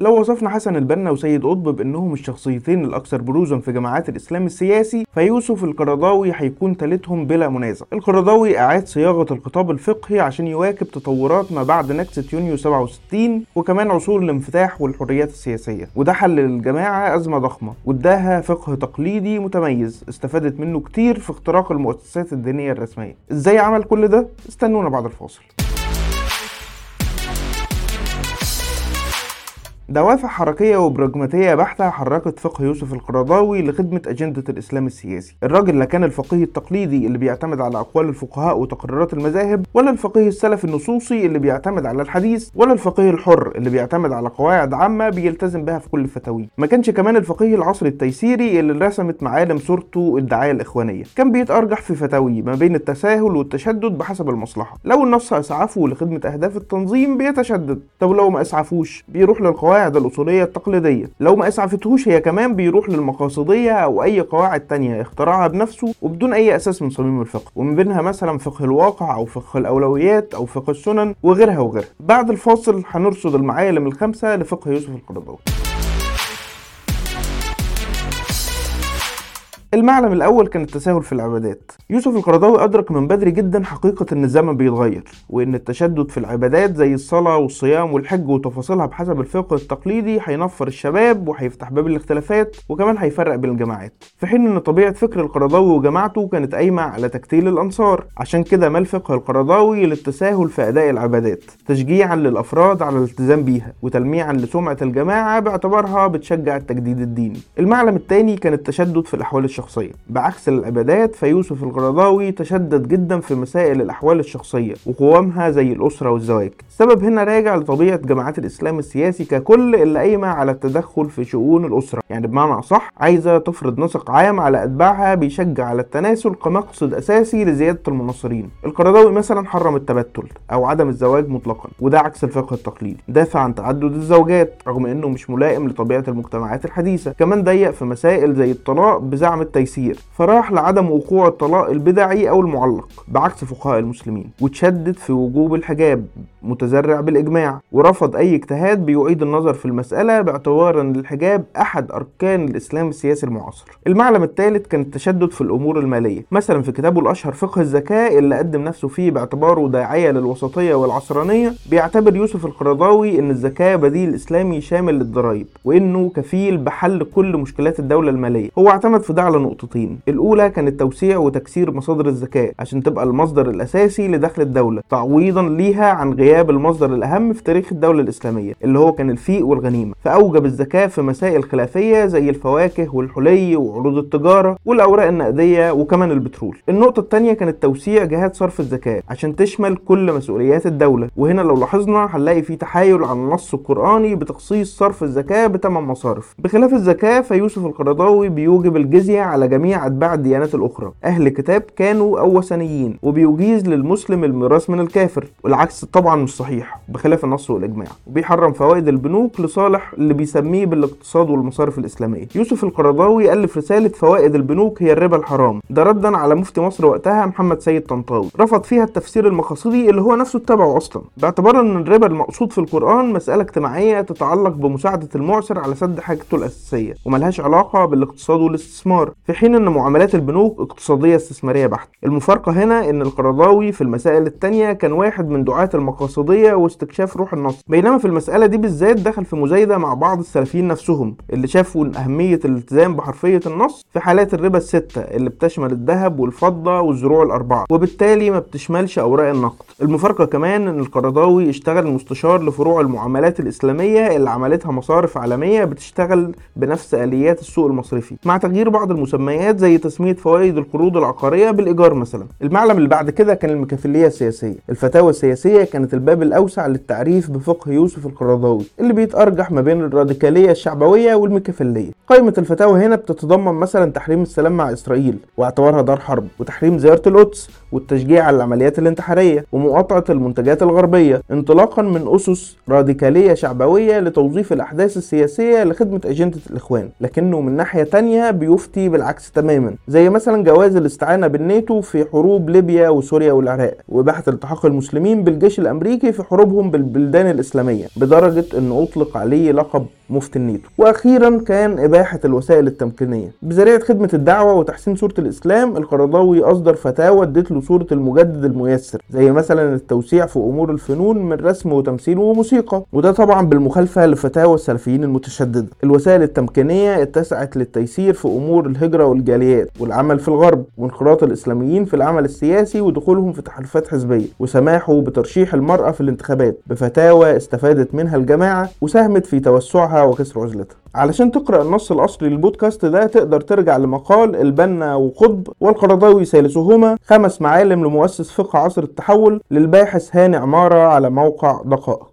لو وصفنا حسن البنا وسيد قطب بأنهم الشخصيتين الأكثر بروزا في جماعات الإسلام السياسي فيوسف القرضاوي هيكون ثالثهم بلا منازع. القرضاوي أعاد صياغة الخطاب الفقهي عشان يواكب تطورات ما بعد نكسة يونيو 67 وكمان عصور الانفتاح والحريات السياسية. وده حل للجماعة أزمة ضخمة واداها فقه تقليدي متميز استفادت منه كتير في اختراق المؤسسات الدينية الرسمية. إزاي عمل كل ده؟ استنونا بعد الفاصل. دوافع حركية وبراجماتية بحتة حركت فقه يوسف القرضاوي لخدمة أجندة الإسلام السياسي. الراجل لا كان الفقيه التقليدي اللي بيعتمد على أقوال الفقهاء وتقريرات المذاهب ولا الفقيه السلفي النصوصي اللي بيعتمد على الحديث ولا الفقيه الحر اللي بيعتمد على قواعد عامة بيلتزم بها في كل فتاويه ما كانش كمان الفقيه العصري التيسيري اللي رسمت معالم صورته الدعاية الإخوانية. كان بيتأرجح في فتاويه ما بين التساهل والتشدد بحسب المصلحة. لو النص أسعفه لخدمة أهداف التنظيم بيتشدد. طب لو ما أسعفوش بيروح للقواعد القواعد الأصولية التقليدية. لو ما أسعفتهوش هي كمان بيروح للمقاصدية أو أي قواعد تانية اخترعها بنفسه وبدون أي أساس من صميم الفقه ومن بينها مثلا فقه الواقع أو فقه الأولويات أو فقه السنن وغيرها وغيرها. بعد الفاصل هنرصد المعالم الخمسة لفقه يوسف القرضاوي. المعلم الأول كان التساهل في العبادات. يوسف القرضاوي أدرك من بدري جدا حقيقة إن الزمن بيتغير وإن التشدد في العبادات زي الصلاة والصيام والحج وتفاصيلها بحسب الفقه التقليدي هينفر الشباب وهيفتح باب الاختلافات وكمان هيفرق بين الجماعات. في حين إن طبيعة فكر القرضاوي وجماعته كانت قايمة على تكتيل الأنصار. عشان كده مال فقه القرضاوي للتساهل في أداء العبادات تشجيعا للأفراد على الالتزام بيها وتلميعا لسمعة الجماعة باعتبارها بتشجع التجديد الديني. المعلم الثاني كان التشدد في الأحوال الشخصية. الشخصية. بعكس العبادات فيوسف القرضاوي تشدد جدا في مسائل الأحوال الشخصية وقوامها زي الأسرة والزواج. السبب هنا راجع لطبيعة جماعات الإسلام السياسي ككل اللي قايمة على التدخل في شؤون الأسرة. يعني بمعنى أصح عايزة تفرض نسق عام على أتباعها بيشجع على التناسل كمقصد أساسي لزيادة المناصرين. القرضاوي مثلا حرم التبتل أو عدم الزواج مطلقا وده عكس الفقه التقليدي. دافع عن تعدد الزوجات رغم إنه مش ملائم لطبيعة المجتمعات الحديثة. كمان ضيق في مسائل زي الطلاق بزعم التيسير فراح لعدم وقوع الطلاق البدعي أو المعلق بعكس فقهاء المسلمين وتشدد في وجوب الحجاب. متزرع بالإجماع ورفض أي اجتهاد بيعيد النظر في المسألة باعتبار أن الحجاب أحد أركان الإسلام السياسي المعاصر. المعلم الثالث كان التشدد في الأمور المالية مثلا في كتابه الأشهر فقه الزكاة اللي قدم نفسه فيه باعتباره داعية للوسطية والعصرانية بيعتبر يوسف القرضاوي أن الزكاة بديل إسلامي شامل للضرائب وأنه كفيل بحل كل مشكلات الدولة المالية. هو اعتمد في ده على نقطتين الأولى كانت توسيع وتكسير مصادر الزكاة عشان تبقى المصدر الأساسي لدخل الدولة تعويضا ليها عن غياب المصدر الأهم في تاريخ الدولة الإسلامية اللي هو كان الفيء والغنيمة. فأوجب الزكاة في مسائل خلافية زي الفواكه والحلي وعروض التجارة والأوراق النقدية وكمان البترول. النقطة الثانية كانت توسيع جهات صرف الزكاة عشان تشمل كل مسؤوليات الدولة. وهنا لو لاحظنا هنلاقي في تحايل على النص القرآني بتخصيص صرف الزكاة بثمان مصارف. بخلاف الزكاة فيوسف القرضاوي بيوجب الجزية على جميع أتباع الديانات الأخرى. أهل كتاب كانوا أو وثنيين وبيجيز للمسلم الميراث من الكافر. والعكس طبعا مش صحيح بخلاف النص والإجماع. وبيحرم فوائد البنوك لصالح اللي بيسميه بالاقتصاد والمصارف الإسلامية. يوسف القرضاوي ألف رسالة فوائد البنوك هي الربا الحرام. ده ردا على مفتي مصر وقتها محمد سيد طنطاوي. رفض فيها التفسير المقاصدي اللي هو نفسه اتبعه أصلا. باعتبار أن الربا المقصود في القرآن مسألة اجتماعية تتعلق بمساعدة المعسر على سد حاجته الأساسية وملهاش علاقة بالاقتصاد والاستثمار. في حين أن معاملات البنوك اقتصادية استثمارية بحتة. المفارقة هنا أن القرضاوي في المسائل التانية كان واحد من دعاة المقاصدية واستكشاف روح النص بينما في المسألة دي بالذات دخل في مزايدة مع بعض السلفيين نفسهم اللي شافوا أهمية الالتزام بحرفية النص في حالات الربا الستة اللي بتشمل الذهب والفضة والزروع الأربعة وبالتالي ما بتشملش أوراق النقد. المفارقة كمان أن القرضاوي اشتغل مستشار لفروع المعاملات الإسلامية اللي عملتها مصارف عالمية بتشتغل بنفس آليات السوق المصرفي مع تغيير بعض المسميات زي تسمية فوائد القروض العقارية بالإيجار مثلا. المعلم اللي بعد كده كان الميكافيلية السياسية. الفتاوى السياسية كانت الباب الأوسع للتعريف بفقه يوسف القرضاوي اللي بيتأرجح ما بين الراديكالية الشعبوية والميكافيلية. قائمة الفتاوى هنا بتتضمن مثلا تحريم السلام مع إسرائيل واعتبارها دار حرب وتحريم زيارة القدس والتشجيع على العمليات الانتحارية ومقاطعة المنتجات الغربية انطلاقا من أسس راديكالية شعبوية لتوظيف الأحداث السياسية لخدمة أجندة الإخوان. لكنه من ناحية تانية بيفتي بالعكس تماما زي مثلا جواز الاستعانة بالناتو في حروب ليبيا وسوريا والعراق وإباحة التحاق المسلمين بالجيش الأمريكي في حروبهم بالبلدان الإسلامية بدرجة أنه أطلق عليه لقب مفتي النيتو وأخيرا كان إباحة الوسائل التمكينية. بذريعة خدمة الدعوة وتحسين صورة الإسلام القرضاوي أصدر فتاوى ادت له صورة المجدد الميسر زي مثلا التوسيع في أمور الفنون من رسم وتمثيل وموسيقى. وده طبعا بالمخالفة لفتاوى السلفيين المتشددة. الوسائل التمكينية اتسعت للتيسير في أمور الهجرة والجاليات والعمل في الغرب وانخراط الإسلاميين في العمل السياسي ودخولهم في تحالفات حزبية وسماحه بترشيح المرأة في الانتخابات. بفتاوى استفادت منها الجماعة وساهمت في توسعها وكسر عزلتها. علشان تقرأ النص الأصلي للبودكاست ده تقدر ترجع لمقال البنا وقطب والقرضاوي ثالثهما خمس معالم لمؤسس فقه عصر التحول للباحث هاني عمارة على موقع دقائق.